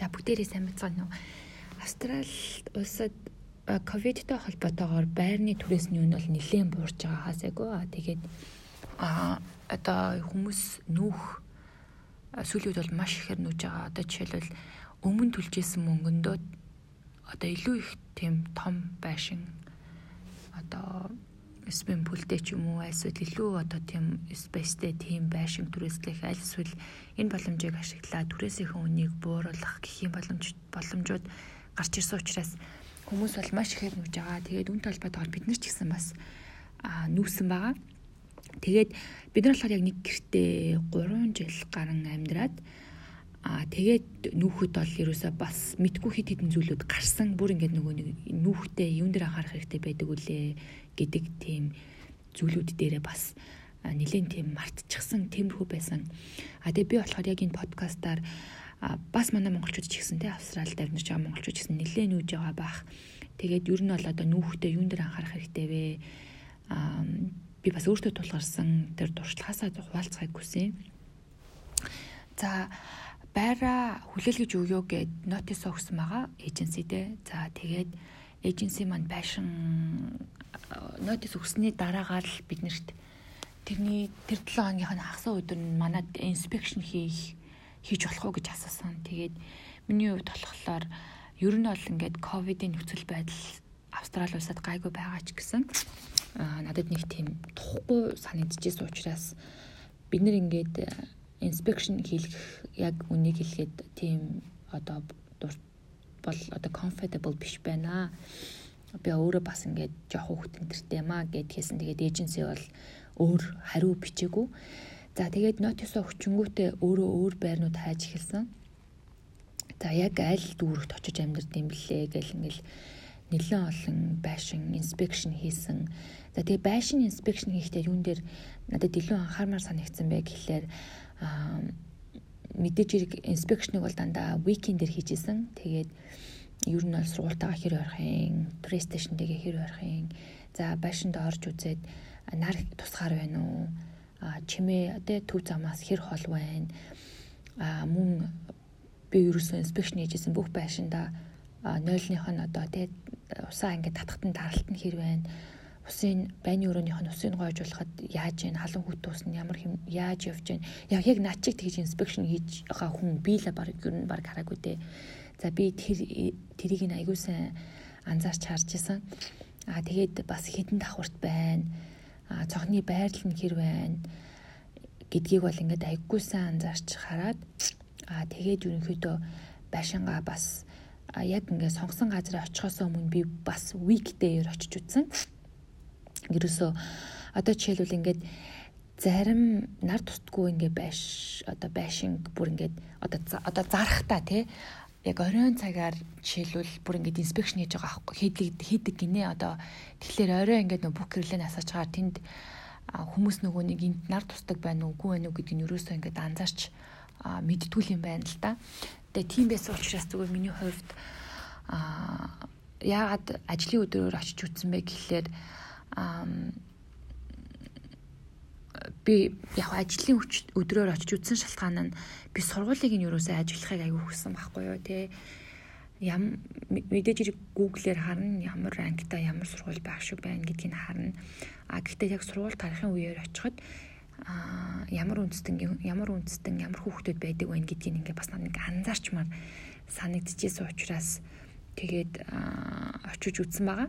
За бүгдээрээ сайн бацгаана уу. Австрал улсад ковидтой холбоотойгоор байрны түрээсний үн бол нэлээд буурж байгаа хасаагүй. Тэгээд а одоо хүмүүс нүүх сүүлийн үед бол маш ихээр нүүж байгаа. Одоо жишээлбэл өмнө төлжсэн мөнгөндөө одоо илүү их тийм том байшин одоо спим пүлтэй ч юм уу эсвэл илүү одоо тийм спейстэй тийм байшин түрээслэх аль эсвэл энэ боломжийг ашиглаад түрээсийн үнийг бууруулах гэх юм боломж боломжууд гарч ирсэн учраас хүмүүс бол маш ихээр нүж байгаа. Тэгээд үүнтэй холбоотойгоор бид нар ч гэсэн бас нүүсэн байгаа. Тэгээд бид нар болохоор яг нэг гэртээ 3 жил гарan амьдраад Аа тэгээд нүүхэд бол ерөөсөө бас мэдгүй хит хитэн зүйлүүд гарсан. Бүр ингээд нөгөө нэг нүүхтэй юун дээр анхаарах хэрэгтэй байдаг үлээ гэдэг тийм зүйлүүд дээрээ бас нэлээд тийм мартчихсан тиймэрхүү байсан. А тэгээ би болохоор яг энэ подкастаар бас манай монголчууд ч гэсэн тий австралид амьдарч байгаа монголчууд ч гэсэн нэлээд нүүж байгаа бах. Тэгээд ер нь бол одоо нүүхтэй юун дээр анхаарах хэрэгтэй вэ? Аа би бас өөртөө тулгарсан тэр туршлагаасаа хуваалцахыг хүсэе. За байраа хүлээлгэж өгөө гэд нотис өгсөн байгаа эйженсидээ. За тэгээд эйженси маань байшин нотис өгсөний дараагаар л биднэрт тэрний тэр 7 хоногийнх нь хагас өдөр нь манад инспекшн хийх хийж болох уу гэж асуусан. Тэгээд миний хувьд болохоор ер нь бол ингээд ковидын нөхцөл байдал Австрали улсад гайгүй байгаа ч гэсэн надад нэг тийм тухгүй санагдчихсэн учраас бид нэр ингээд инспекшн хийх яг үнийг хэлэхэд тийм одоо бол одоо comfortable биш байна. Би өөрөө бас ингээд жоох хүүхдэн тэртэй маа гэд хэлсэн. Тэгээд эйженси бол өөр хариу бичээгүй. За тэгээд нотис өгчөнгүүтээ өөрөө өөр байрнууд хайж эхэлсэн. За яг аль дүүрэгт очиж амьдрд юм блэ гэл ингээл нэлээд олон байшин инспекшн хийсэн. За тэгээ байшин инспекшн хийхдээ юун дээр надад илүү анхаармаар санагдсан бэ гэхлээр мэдээж хэрэг инспекшнийг бол дандаа викенд дээр хийжсэн. Тэгээд ер нь бол сургуультайгаа хэр орох юм, PlayStation-тэйгээ хэр орох юм. За байшинд орж үзээд нар тусгаар байна уу? А чимээ одоо төв замаас хэр хол байна? А мөн би ерөөсөө инспекшн хийжсэн бүх байшинда нойлных нь одоо тий усаа ингээд татхтан даралт нь хэр байна? усын байны өрөөнийх нь усыг гойжуулахад яаж халуун хүүт ус нь ямар хэм яаж явж ийн яг яг над чиг тэгж инспекшн хийж байгаа хүн би л баг ер нь баг хараагүй дээ. За би тэр тэрийг нь аягүй сайн анзаарч харж исэн. Аа тэгээд бас хідэн давхурт байна. Аа цохны байрлал нь хэр байна гэдгийг бол ингээд аягүй сайн анзаарч хараад аа тэгээд ерөнхийдөө байшингаа бас яг ингээд сонгосон газраа очихоос өмнө би бас weekday-ээр очиж үзсэн ерөөсөө одоо жишээлбэл ингээд зарим нар тусдгүй ингээ байш одоо байшин бүр ингээд одоо одоо зарахтаа тий яг оройн цагаар жишээлбэл бүр ингээд инспекшн хийж байгаа аахгүй хийдэг хийдэг гинэ одоо тэгэхээр орой ингээд нөө бүх гэрлээ асааж байгаа тэнд хүмүүс нөгөө нэг энд нар тусдаг байна уугүй байна уу гэдгийг нь ерөөсөө ингээд анзаарч мэдтгүүл юм байна л да. Тэгээ тийм байсан учраас зүгээр миний хувьд аа яагаад ажлын өдрөөр очиж үтсэн бэ гэхлээр би яг ажлын өдрөөр очиж үзсэн шалтгаан нь би сургуулийг нь юусаа ажиллахыг аягүй хүссэн байхгүй юу те ям мэдээж гуглээр харна ямар ранктай ямар сургууль байх шиг байна гэдгийг харна. А гэхдээ яг сургууль тарихын үеэр очиход а ямар үндэстэн ямар үндэстэн ямар хүүхдүүд байдаг вэ гэдгийг ингээ бас нэг анзаарчмаар санагдчихсэн учраас тэгээд очиж үзсэн байгаа.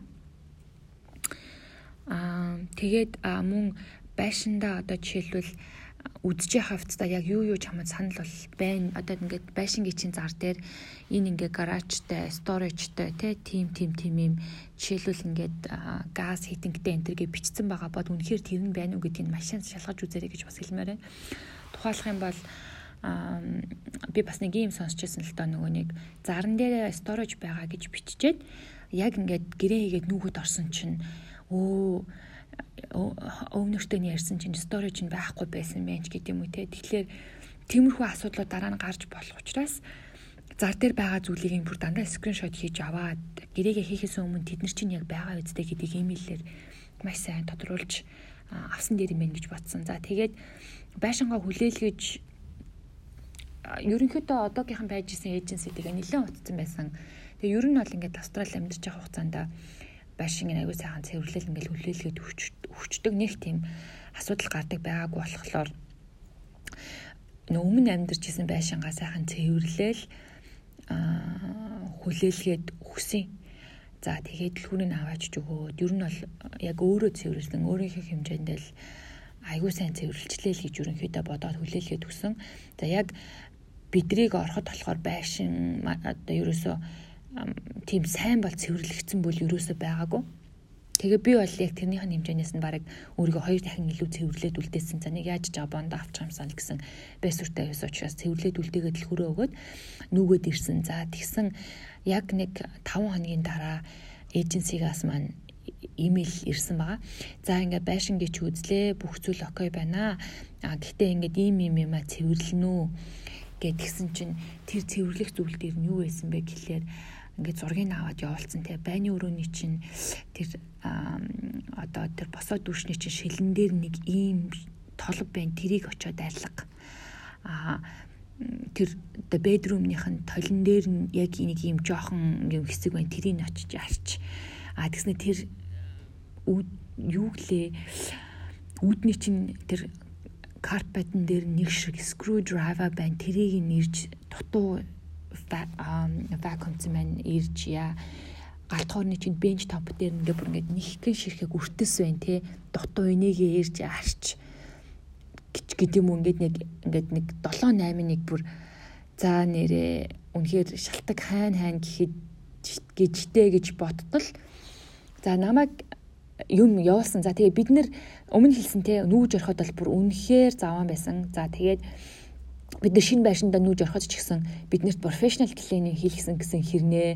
Аа тэгээд мөн байшиндаа одоо жишээлбэл үдж явах хавцдаа яг юу юу чамд санал бол байна. Одоо ингээд байшингийн чинь зар дээр энэ ингээ гаражтай, сторэжтэй те тим тим тим юм жишээлбэл ингээд газ хитингтэй энтергээ бичсэн байгаа бод үнэхээр тэр нь байна уу гэдгийг машин шалгаж үзээрэй гэж бас хэлмээр байна. Тухайлах юм бол би бас нэг юм сонсчихсан л доо нөгөө нэг зарн дээр сторож байгаа гэж биччихээд яг ингээд гэрээ хийгээд нүүхэд орсон чинь өө өвнөртэй нь ярьсан чинь storage нь байхгүй байсан байж гэдэг юм уу те. Тэгэхээр тиймэрхүү асуудлууд дараа нь гарч болох учраас зар дээр байгаа зүйлийг бүр дандаа скриншот хийж аваад гэрээгээ хийхээс өмнө тэд нар чинь яг байгаа үстэй гэдгийг имэйлээр маш сайн тодруулж авсан дээр юм байна гэж бодсон. За тэгээд байшингаа хүлээлгэж ерөнхийдөө одоогийнхан байж исэн эйженси тэгээ нэлээд утсан байсан. Тэгээ ер нь бол ингээд Австрали амьдарч байгаа хугацаанд байшин аягүй сайхан цэвэрлэл ингээд хүлээлгээд өвчтөг нэг тийм асуудал гардаг байгаагүй болохоор өмнө амьдарч исэн байшингаа сайхан цэвэрлээл хүлээлгээд өгсөн. За тэгээд дэлгүүрийг аваач өгөөд ер нь бол яг өөрөө цэвэрлэн өөрийнхөө хэмжээнд л айгүй сайн цэвэрлжлээ л гэж ерөнхийдөө бодоод хүлээлгээд өгсөн. За яг бидрийг ороход болохоор байшин одоо ерөөсөө тийм сайн бол цэвэрлэгдсэн бол ерөөсөө байгаагүй. Тэгээ би бол яг тэрнийх нь хэмжээнээс нь баг өөрийгөө хоёр дахин илүү цэвэрлээд үлдээсэн. За нэг яаж жабонд авч хамсаа гэсэн байсүртэй байсан учраас цэвэрлээд үлдээгээд дэлгүүрөө өгөөд нүгөөд ирсэн. За тэгсэн яг нэг 5 хоногийн дараа эйженсигаас маань имэйл ирсэн байгаа. За ингээ байшин гэж үзлээ. Бүх зүйл окей байна. А гэхдээ ингээд ийм юм юм а цэвэрлэнэ үү гэдгсэн чинь тэр цэвэрлэх зүйл дээр нь юу байсан бэ гэхлээр ингээд зургийг аваад явуулсан те. Байны өрөөний чинь тэр одоо тэр босоо дүүшний чинь шилэн дээр нэг ийм толб байна. Тэрийг очиод арилга а тэр the bedroom-ийнх нь толон дээр нь яг нэг ийм жоохон юм хэсэг байна. Тэрийг очиж арч а тэгснэ тэр юу гэлээ? Үүдний чинь тэр карпетэн дээр нэг шиг screw driver байна. Тэрийг нэрж дутуу вакуумцсан байна ирж яа галтхуурны чинь бенч топ дээр ингээ бүр ингээ нэгхэн ширхэг үртэс байна те. Дутуу энийгээ ирж арч гэдэг юм уу? Ингээд нэг ингээд нэг 7 8 нэг бүр за нэрээ үнэхээр шалтак хайн хайн гэхэд гэжтэй гэж бодтол. За намайг юм явуулсан. За тэгээ бид нэр өмнө хэлсэн те. Нүүж ороход бол бүр үнэхээр заван байсан. За тэгээд бид нар шинэ байшиндаа нүүж ороход ч гэсэн биднэрт professional cleaning хийлгсэн гэсэн хэрнээ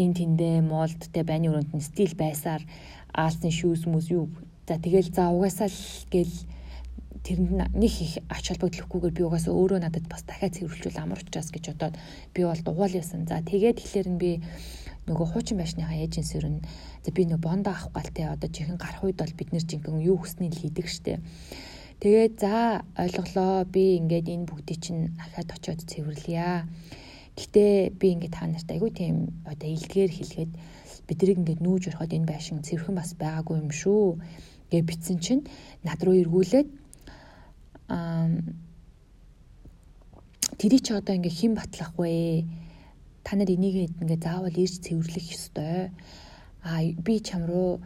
эн тэндээ молдтэй байны өрөөнд нь стил байсаар аалсан шүүс мүс юу за тэгэл за угаасаа л гэл тэрэнд нэг их ач холбогдлохгүйгээр би угаасаа өөрөө надад бас дахиад цэвэрлжүүл амар учраас гэж бодоод би бол дугаал ясан. За тэгээд тэгэхээр нь би нөгөө хуучин байшныхаа эйженсээр нь за би нөгөө бондо авах галтэй одоо жихэн гарах үед бол бид нэр жинхэнэ юу хүснээ л хийдэг штеп Тэгээд за ойлголоо би ингээд энэ бүгдийг чинь дахиад очиод цэвэрлэе. Гэтэ би ингээд та нарт айгүй тийм одоо илгээр хэлгээд бидрийг ингээд нүүж ороход энэ байшин цэвэрхэн бас байгаагүй юм шүү гэж битсэн чинь над руу эргүүлээд аа тэрий чи одоо ингээ хэн батлах вэ? Та нар энийг ингээ заавал ирж цэвэрлэх ёстой. Аа би чам руу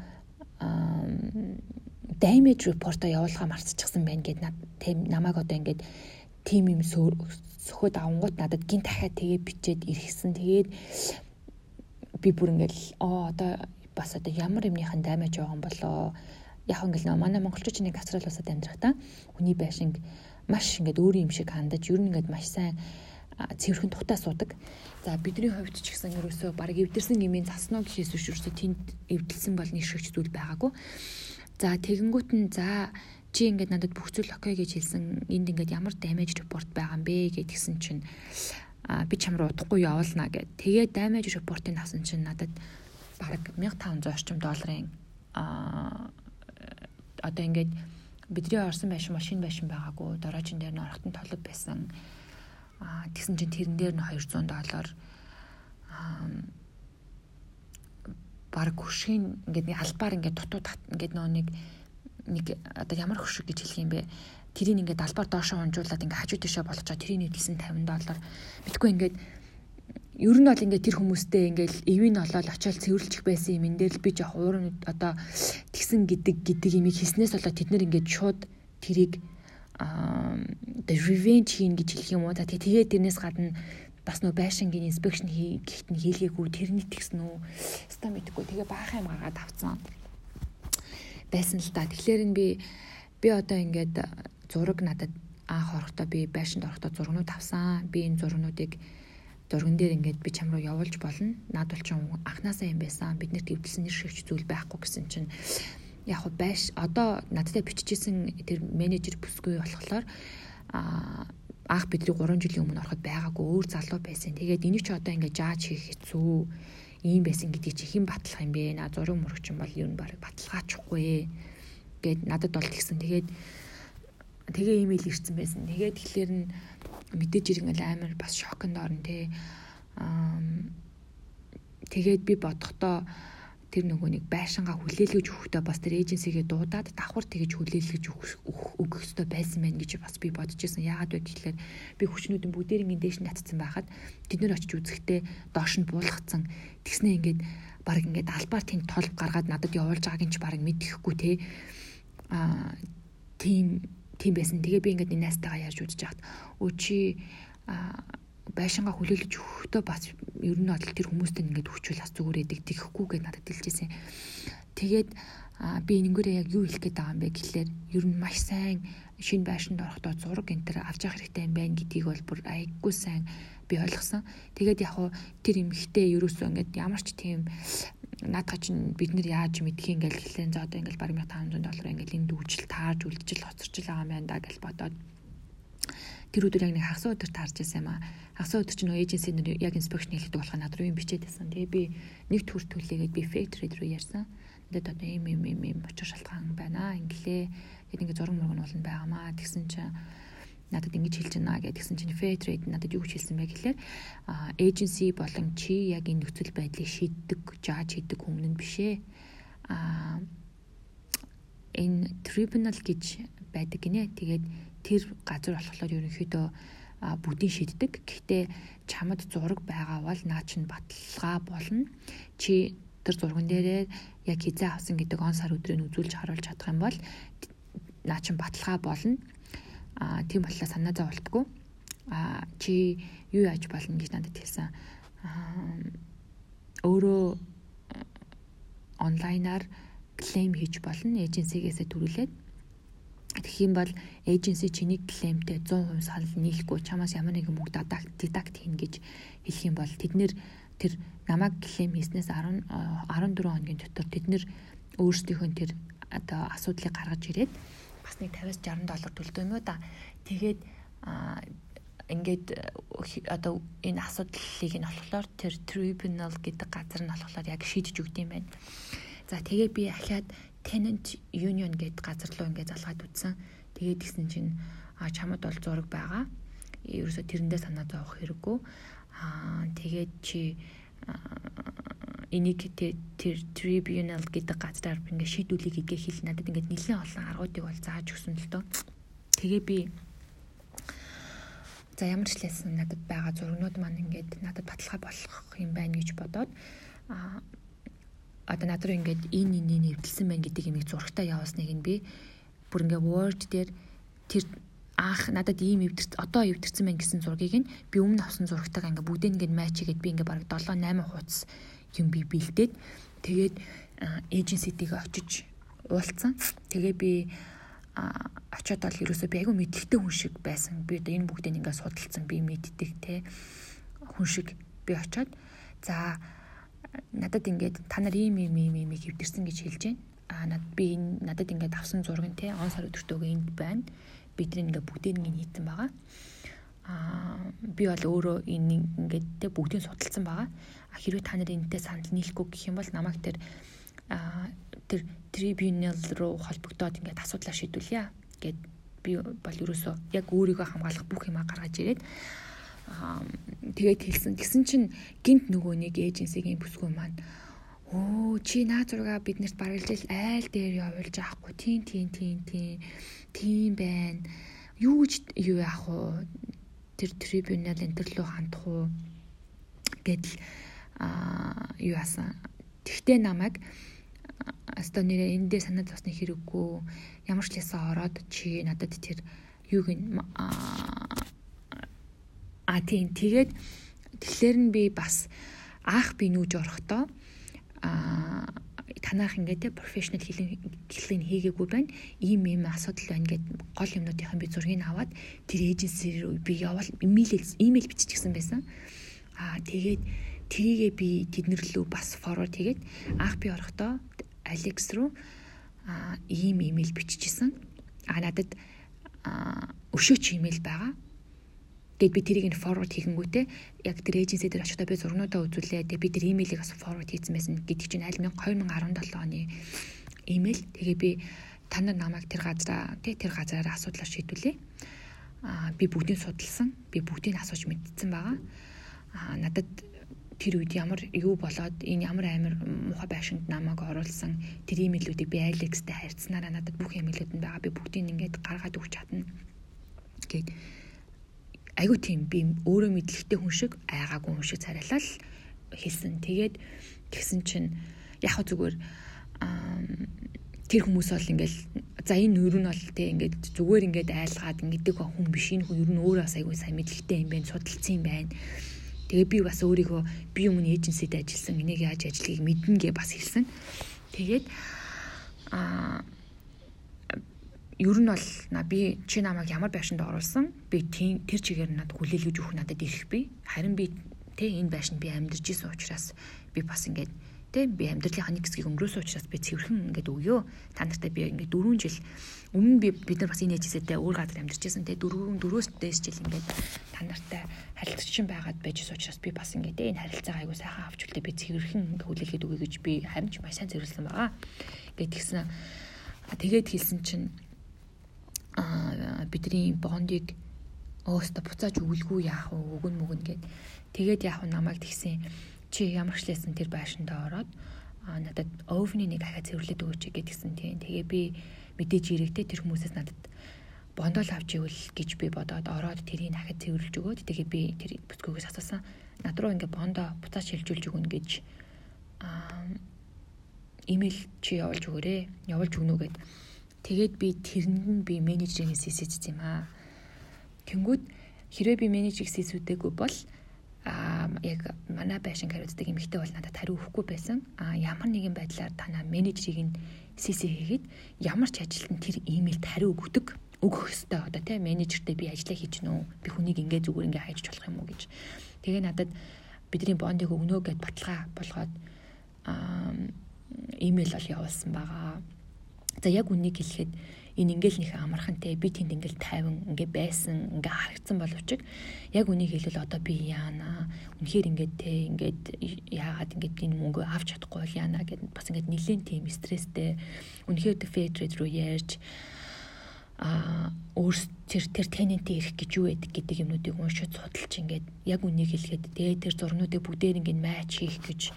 damage report-а явуулахаа марцчихсан байна гэд намайг одоо ингээд тим юм сөхөд авангууд надад гин дахиад тэгээ бичээд иргэсэн. Тэгээд би бүр ингээл оо одоо бас одоо ямар юмныхан damage байгаа юм болоо. Яг ингээл нөө манай монголчууд нэг асрал усад амьдрах та хүний байшинг маш ингээд өөр юм шиг хандаж ер нь ингээд маш сайн цэвэрхэн тухтаа суудаг. За бидний хувьд ч гэсэн ерөөсөө баг эвдэрсэн гмийн засноо гэхээс ерөөсөө тэнд эвдэлсэн бол нэг шигч зүйл байгаагүй. За тэгэнгүүт нь за чи ингээд надад бүх зүйл окей гэж хэлсэн. Энд ингээд ямар damage report байгаа юм бэ гэдгсэн чинь а би чам руу удахгүй явуулна гэд. Тэгээ damage report-ыг авсан чинь надад бараг 1500 орчим долларын а одоо ингээд бидний орсон байшин машин байшин байгаагүй дороожин дээр нь орохтон толб байсан. А тэгсэн чинь тэрэн дээр нь 200 доллар баг хөшгийн ингээд нэг албаар ингээд дутуу ингээд нөө нэг нэг одоо ямар хөшиг гэж хэлэх юм бэ? Тэрийг ингээд албаар доошоо унжуулад ингээд хажуу тийшээ болгочоо тэрийг нийлсэн 50 доллар. Битгүй ингээд ер нь бол ингээд тэр хүмүүстэй ингээд эвийн олоод очиод цэвэрлчих байсан юм энэ дээр л би жоох уурын одоо тэгсэн гэдэг гэдэг имийг хийснээс болоод тэд нэр ингээд шууд тэрийг the revenge хийн гэж хэлэх юм уу. За тэгээ тэрнээс гадна бас нөө байшингийн инспекшн хийхэд нь хийлгээгүй тэрний тэгсэн үү? Ста мэдгүй тэгээ баахаа юм гаргаад авцсан. Байсан л та. Тэгэхээр энэ би би одоо ингээд зураг надад анх орохдоо би байшинд орохдоо зургнууд авсан. Би энэ зургнуудыг зурган дээр ингээд би чам руу явуулж болно. Над бол ч анханасаа юм байсан. Биднэрт эвдэлсэн нэр шигч зүйл байхгүй гэсэн чинь яг байш одоо надтай биччихсэн тэр менежер бүсгүй болохоор а анх бидний 3 жилийн өмнө ороход байгаагүй өөр залуу байсан. Тэгээд энийг ч одоо ингээд жааж хийх хэцүү ийм байсан гэдгийг чи хэн батлах юм бэ? На зураг мөрөгч юм бол юу н баг баталгаачихгүй гэд надад бол тэгсэн. Тэгээд тэгээ имэйл ирсэн байсан. Тэгээд тэгэхээр нь мэдээж иргэн амар бас шокнд орно те. Аа тэгээд би бодохдоо тэр нөгөө нэг байшингаа хүлээлгэж өгөхдөө бас тэр эйженсигээ дуудаад давхар тэгэж хүлээлгэж өгөх ёстой байсан байх гэж бас би бодож ирсэн. Яагаад вэ гэхээр би хүчнүүдэн бүгдээрийн дээш натцсан байхад тэд нэр очиж үзэхдээ доош нь буулгацсан. Тэгснээ ингээд баг ингээд албаар тэнд толб гаргаад надад явуулж байгааг нь ч баг мэдэхгүй те. Аа тийм тийм байсан. Тэгээ би ингээд энэ найстайгаа ярьж үзэж хахад өө чи аа байшингаа хүлээлгэж өгөхдөө бас ер нь бол тэр хүмүүстэй ингээд хүчүүл бас зүгээр эдэг тэгэхгүй гэж надад хэлжсэн. Тэгээд би энэгээрээ яг юу хэлэх гээд байгаа юм бэ гэхлээр ер нь маш сайн шинэ байшинд орохдоо зураг энэ төр авч явах хэрэгтэй юм байна гэдгийг бол бүр аяггүй сайн би ойлгосон. Тэгээд яг хуу тэр эмхтэй ерөөсөө ингээд ямар ч тийм наадах чинь бид нар яаж мэдх юм гээл гэхлээр за одоо ингээд бараг 1500 доллар ингээд энд дүүжил таарж үлдчихэл хоцорч байгаа юм байна да гэж бодоод тэр өдөр яг нэг хагас өдөр таарч байсан юм аа. Хагас өдөр чинь эйженси нар яг инспекшн хийдэг болохоор над руу юм бичээд байсан. Тэгээ би нэг төр төлөөгээд би фейк трейд руу ярьсан. Тэгээд одоо ийм ийм ийм ийм очир шалтгаан байна. Инглээ. Тэгээд ингээд зураг мөрөг нь болно байгаамаа. Тэгсэн чинь надад ингэж хэлж байна гэдгсэн чинь fair trade надад юу гэж хэлсэн бэ гэхлээр agency болон чи яг энэ нөхцөл байдлыг шийддэг, жааж хийдэг хүн нь бишээ. А энэ tribunal гэж байдаг гинэ. Тэгээд тэр газар болохоор ерөнхийдөө бүгдийг шийддэг. Гэхдээ чамд зураг байгаа бол наа чин баталгаа болно. Чи тэр зурган дээрээ яг хизээ авсан гэдэг он сар өдрийг үзүүлж харуулж чадах юм бол наа чин баталгаа болно. Аа тийм болохоор санаа зовлтгүй. Аа чи юу яаж болно гэж надад хэлсэн. Аа өөрөө онлайнаар клейм хийж болно. Эйженсигээс төрүүлээд Тэгэх юм бол эйженси чиний клеймтэй 100% санал нийлэхгүй чамаас ямар нэгэн мөнгө дидакт хийн гэж хэлэх юм бол тэд нэр тэр намайг клейм хийснээс 10 14 хоногийн дотор тэд нэр өөрсдийнхөө тэр одоо асуудлыг гаргаж ирээд бас нэг 50-60 доллар уу да. Тэгээд ингээд одоо энэ асуудлыг нь болохоор тэр tribunal гэдэг газар нь болохоор яг шийдэж өгд юм байна. За тэгээ би ахаад tenant union гэдэг газар руу ингээд залгаад үтсэн. Тэгээд гисэн чинь чамд бол зураг байгаа. Ерөөсө тэрэндээ санаа зовох хэрэггүй. Аа тэгээд чи энийг тэр tribunal гэдэг газраар ингээд шийдүүлэх гэдгээ хэл надад ингээд нэлээд олон аргуудыг бол зааж өгсөн л дөө. Тэгээ би за ямар ч лсэн надад байгаа зургнууд маань ингээд надад баталгаа болох юм байна гэж бодоод а одоо над руу ингээд энэ энэ нэвтэлсэн байна гэдэг юмыг зурагтаа явуулсныг нь би бүр ингээд word дээр тэр анх надад ийм эвдэрч одоо эвдэрсэн байна гэсэн зургийг нь би өмнө авсан зурагтайгаа ингээд бүгдийг ингээд матч хийгээд би ингээд бараг 7 8 хуудас юм би бэлдээд тэгээд эйженситиг очиж уулцсан. Тэгээ би очиод бол ерөөсөө би айгүй мэдлэгтэй хүн шиг байсан. Би одоо энэ бүгдийг ингээд судалсан би мэддэг те хүн шиг би очиод за надад ингээд та нар ийм ийм ийм ийм хэвдэрсэн гэж хэлж байна. Аа над би энэ надад ингээд авсан нь те он сар өдөртөөгөө энд байна. Бид нэг ингээд бүгдийг нь хийсэн байгаа. Аа би бол өөрөө энэ ингээд те бүгдийг судалсан байгаа. А хэрвээ та нар энэтэй санал нийлэхгүй гэх юм бол намайг тэр тэр трибунал руу холбогдоод ингээд асуудлаа шийдүүлье гэд би бол ерөөсөө яг өөрийгөө хамгаалах бүх юмаа гаргаж ирээд тэгээд хэлсэн. Тэгсэн чинь гинт нөгөө нэг эйженсигийн бүсгүй маань Оо чи наа зургаа биднэрт барилж ил айл дээр явуулж аахгүй. Тийм тийм тийм тийм. Тийм байна. Юу гэж юу яах вэ? Тэр трибунал энтерлөө хандах уу? гэдэл аа юу яасан. Тэгтээ намайг аста нэрээ энэ дээр санаа зовсны хэрэггүй. Ямар ч лээсээ ороод чи надад тэр юуг нь А тийм тэгээд тэгэхээр нь би бас аах би нүүж орохдоо а танах ингээд профешнл хэлхийг хийгээгүй байна. Ийм ийм асуудал байна гэд гол юмнуудынхаа би зургийг аваад тэр эйженси рүү би явал имэйл имэйл биччихсэн байсан. Аа тэгээд тэрийгээ би тэднэр лөө бас форвард хийгээд аах би орохдоо Алекс руу аа ийм имэйл биччихсэн. Аа надад өшөөч имэйл байгаа Тэгэд би тэрийг нь форвард хийхэнгүүтээ яг тэр эйженси дээр очиодоо би зургнуудаа үзүүлээ. Тэгээ би тэр имэйлийг бас форвард хийсэн байсан гэдэг чинь аль 2017 оны имэйл. Тэгээ би та нар намайг тэр газараа тий тэр газараар асуудлаа шийдвүлээ. Аа би бүгдийг судалсан. Би бүгдийг асууж мэдсэн байгаа. Аа надад тэр үед ямар юу болоод энэ ямар амир муухай байшинд намайг оруулсан тэр имэйлүүдийг би Алекстэй харьцсанараа надад бүх имэйлүүд нь байгаа. Би бүгдийг ингээд гаргаад өгч чадна. Гэт айгу тийм би өөрөө мэдлэгтэй хүн шиг айгаагүй хүн шиг царайлал хэлсэн. Тэгээд тэгсэн чинь яг зүгээр тэр хүмүүс бол ингээл за энэ нөр нь бол те ингээд зүгээр ингээд айлгаад ингэдэг хүн биш. Энэ хүн ер нь өөрөө бас айгүй сайн мэдлэгтэй юм байна судалцсан юм байна. Тэгээ би бас өөрийгөө би өмнө эйженсид ажилласан энийг яаж ажиллахыг мэднэ гэ бас хэлсэн. Тэгээд а ер нь бол би чи намайг ямар байшинд оруулсан би тэр чигээр надад хүлээлгэж өгөх надад ирэх би харин би тэ энэ байшинд би амьдарч исэн учраас би бас ингээд Тэ би амьдралынхаа нэг хэсгийг өнгөрөөсөн учраас би цэвэрхэн ингээд өгөө. Та нартай би ингээд 4 жил өмнө би бид нар бас энэ ээжээсээ өөр газар амьдарч байсан. Тэ 4 4-өөс дээш жил ингээд та нартай харилцагчин байгаад байжсэн учраас би бас ингээд энэ харилцаагаа айгуу сайхан авч үлдээ би цэвэрхэн хүлээлгээд өгье гэж би харин ч маш сайн зэрүүлсэн байгаа. Ингээд тэгсэн тэгээд хэлсэн чинь бидний бондыг өөстө буцааж өгөлгүй яах вэ өгөн мөгөн гэд тэгээд яах вэ намайг тэгсэн чи ямар ч лсэн тэр байшиндаа ороод надад овны нэг ахаа цэвэрлээд өгөөч гэдгсэн тийм. Тэгээ би мэдээж ирэхдээ тэр хүмүүсээс надад бондол авч ивэл гэж би бодоод ороод тэрийг ахад цэвэрлж өгөөд тэгээ би тэр бүсгүйгээс асуусан. Над руу ингээ бондо буцааж шилжүүлж өгнө гэж имэйл чи явуулж өгөөрэй. Явуулж өгнө гэд. Тэгээд би тэрэнд нь би менежерийн CC-ц юм аа. Тэнгүүд хэрвээ би менежерийг CC-үдэггүй бол а яг манай байшин хариуцдаг эмэгтэй бол надад хариу өгөхгүй байсан. А ямар нэгэн байдлаар танаа менежерийг нь CC хийгээд ямар ч ажилтан тэр имэйлд хариу өгдөг өгөх ёстой одоо тийм менежертэй би ажиллаа хийж гэнэ үү би хүнийг ингээ зүгээр ингээ хайж болох юм уу гэж тэгээ надад бидний бондыг өгнө гэд баталгаа болгоод имэйл бол явуулсан байгаа за яг үнийг хэлэхэд энэ ингээл нөх амархан те би тэнд ингээл тайван ингээ байсан ингээ харагдсан боловч яг үнийг хэлвэл одоо би яана үнэхээр ингээд те ингээд яагаад ингээд энэ мөнгө авч чадахгүй яана гэд бас ингээд нэлээд тийм стресстэй үнэхээр фэдред руу ярьж а өөрс тэр тэр тенэнтээ ирэх гэж юу байдаг гэдэг юмнуудыг уншиж судалж ингээд яг үнийг хэлэхэд тэгээ тэр зурнуудыг бүгдээр ингээд матч хийх гэж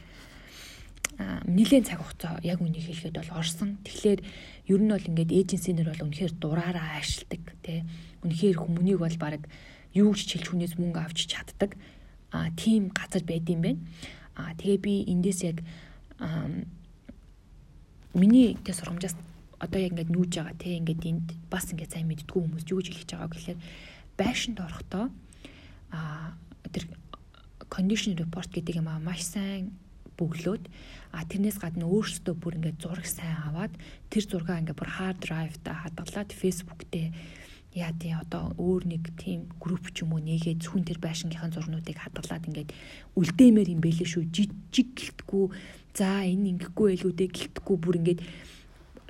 нэлээд цаг хугацаа яг үнийг хэлэхэд бол орсон. Тэгэхээр ер нь бол ингээд эйженсинэр бол үнэхээр дураараа ажилтдаг тий. Үнэхээр хүмүүнийг бол баг юу ч хэлж хүнээс мөнгө авч чаддаг. А тийм газар байд юм байна. А тэгээ би эндээс яг миний тэ сургамжаас одоо яг ингээд нүүж байгаа тий ингээд энд бас ингээд сайн мэддгүү хүмүүс юу гэж хэлж байгаа гэхээр байшинд орохдоо а тэр condition report гэдэг юм аа маш сайн бөглөөд а тэрнээс гадна өөрсдөө бүр ингээд зураг сайн аваад тэр зургаа ингээд бүр hard drive та хадгалаад Facebook дээр яа тий одоо өөр нэг тийм групп ч юм уу нэгээд зөвхөн тэр байшингийнхаа зурнуудыг хадгалаад ингээд үлдээмээр юм бэлээ шүү. Жижиг гэлтгүү. За энэ ингэхгүй байлгүй дээ гэлтгүү. Бүр ингээд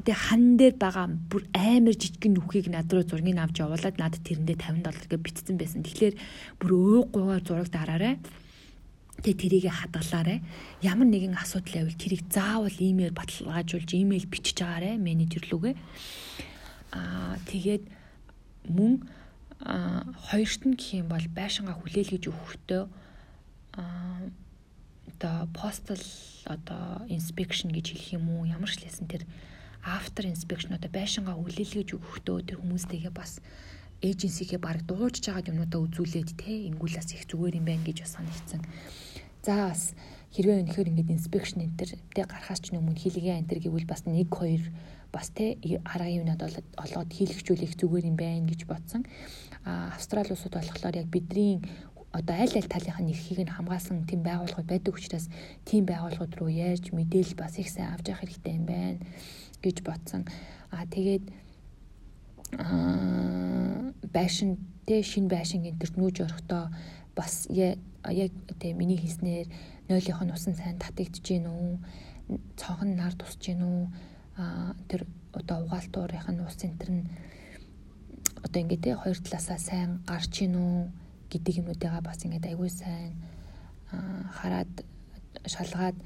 тэгээ хан дээр байгаа бүр амар жижигэн нүхийг над руу зургийг авч явуулаад надад тэрэндээ 50 доллар гэж битсэн байсан. Тэгэхээр бүр өөг гуйгаар зураг дараарай Тэгээ тэрийг хадгалаарэ. Ямар нэгэн асуудал байвал тэрийг заавал имэйл баталгаажуулж имэйл бичиж агаарэ менежер лүгээ. Аа тэгээд мөн хоёрт нь гэх юм бол байшингаа хүлээлгэж өгөхдөө аа одоо postal одоо inspection гэж хэлэх юм уу ямар ч лсэн тэр after inspection одоо байшингаа хүлээлгэж өгөхдөө тэр хүмүүстэйгээ бас эйженсигээ баг дуурж байгаа юмудаа үзүүлээд те ингүүлээс их зүгээр юм байна гэж бас санагдсан. За бас хэрвээ өнөхөр ингээд инспекшн энэ төр тэ гарахаас ч өмнө хилгээ энэ төр гэвэл бас 1 2 бас те арга юмнад олоод хийлгчүүлэх зүгээр юм байна гэж бодсон. А Австрали улсууд болохоор яг бидний одоо аль аль талынхаа нэрхийг нь хамгаалсан тийм байгууллагууд байдаг учраас тийм байгууллагууд руу ярьж мэдээлэл бас их сайн авч явах хэрэгтэй юм байна гэж бодсон. А тэгээд байшин тэ шин байшин энтерт нүүж орохдоо бас яг тэ миний хийснээр нойлынх нь усан сайн татагдж гин үү? Цонхон нар тусж гин үү? Тэр одоо угаалтуурынх нь ус центр нь одоо ингээд тэ хоёр талаасаа сайн гарч гин үү? Гэдэг юмнуудыгаа бас ингээд аягүй сайн хараад шалгаад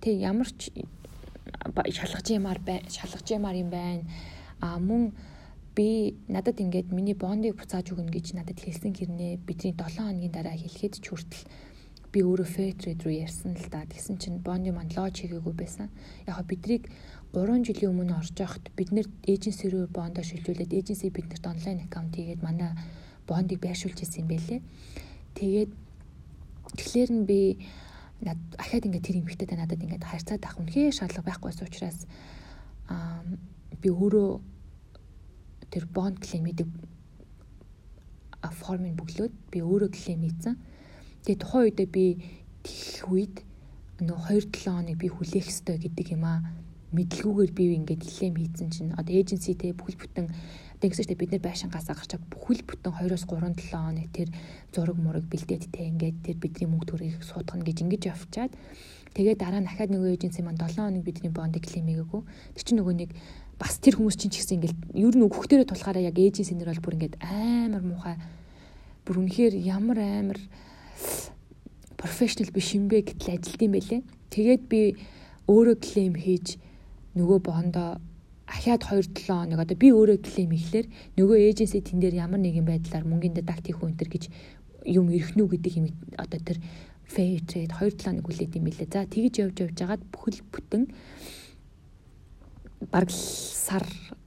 тэг ямар ч шалгаж ямаар бай шалгаж ямаар юм байна. А мөн би надад ингээд миний бондыг буцааж өгнө гэж надад хэлсэн хэрнээ бидний 7 хоногийн дараа хэлэхэд ч хүртэл би өөрөө trade руу ярьсан л да. Тэгсэн чинь бонди манд лож хийгээгүй байсан. Яг бидрийг 3 жилийн өмнө орж явахад бид нэр эйженси рүү бондо шилжүүлээд эйженси биднэрт онлайн аккаунт хийгээд манай бондыг байршуулж ирсэн юм байлээ. Тэгээд тэгэхээр нь би над ахаад ингээд тэр эмэгтэйтэй надад ингээд харьцаад авах үнэхээр шаардлага байхгүйсэн учраас аа би өөрөө тэр бонд клеймийг формыг бүглөөд би өөрөө клейм хийсэн. Тэгээ тухайн үедээ би тэгэх үед нөө 2 7 хоног би хүлээх ёстой гэдэг юм аа мэдлгүйгээр би ингээд клейм хийсэн чинь одоо эйженситэй бүхэл бүтэн Тэгсэн чинь бид нэр байшингаас гарчаа бүхэл бүтэн 2-оос 3 7 хоног тэр зураг мураг бэлдээд те ингээд тэр бидний мөнгө төрийг суудгана гэж ингэж явчаад тэгээд дараа нь дахиад нөгөө эйженси маань 7 хоног бидний бондыг клейм хийгээгүй. Тэр чинь нөгөө нэг бас тэр хүмүүс чинь ч гэсэн ингээд ер нь өгөхдөрөө тулахаараа яг эйженси нэр бол бүр ингээд амар муухай бүр үнэхээр ямар амар профешнл биш юм бэ гэтэл ажилт юм байлээ. Тэгээд би өөрөө клейм хийж нөгөө бондоо ахаад 2 7 хоног одоо би өөрөө клейм хийхлээр нөгөө эйженси тэн дээр ямар нэгэн байдлаар мөнгөнд дедакт хийх үнтер гэж юм эрхнүү гэдэг юм одоо тэр fair trade 2 7 хоног хүлээд юм билээ. За тэгж явж явж хагаад бүхэл бүтэн бараг сар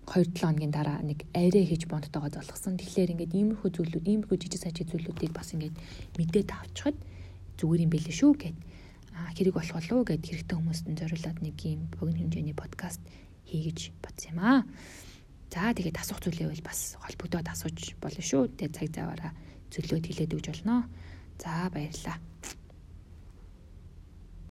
2 7 хоногийн дараа нэг арай хийж бондтойгоо золгосон. Тэгэхээр ингээд иймэрхүү зүйлүүд, иймэрхүү жижиг сажиг зүйлүүдийг бас ингээд мэдээд авчихад зүгээр юм билээ шүү гэд хэрэг болох болов уу гэд хэрэгтэй хүмүүст нь зориулаад нэг юм богино хэмжээний подкаст хийгэж бодсон юм аа. За тэгээд асуух зүйлээ бол бас холбогдоод асууж болно шүү. Тэгээд цаг заваараа зөвлөд хэлээд өгч болно. За баярлалаа.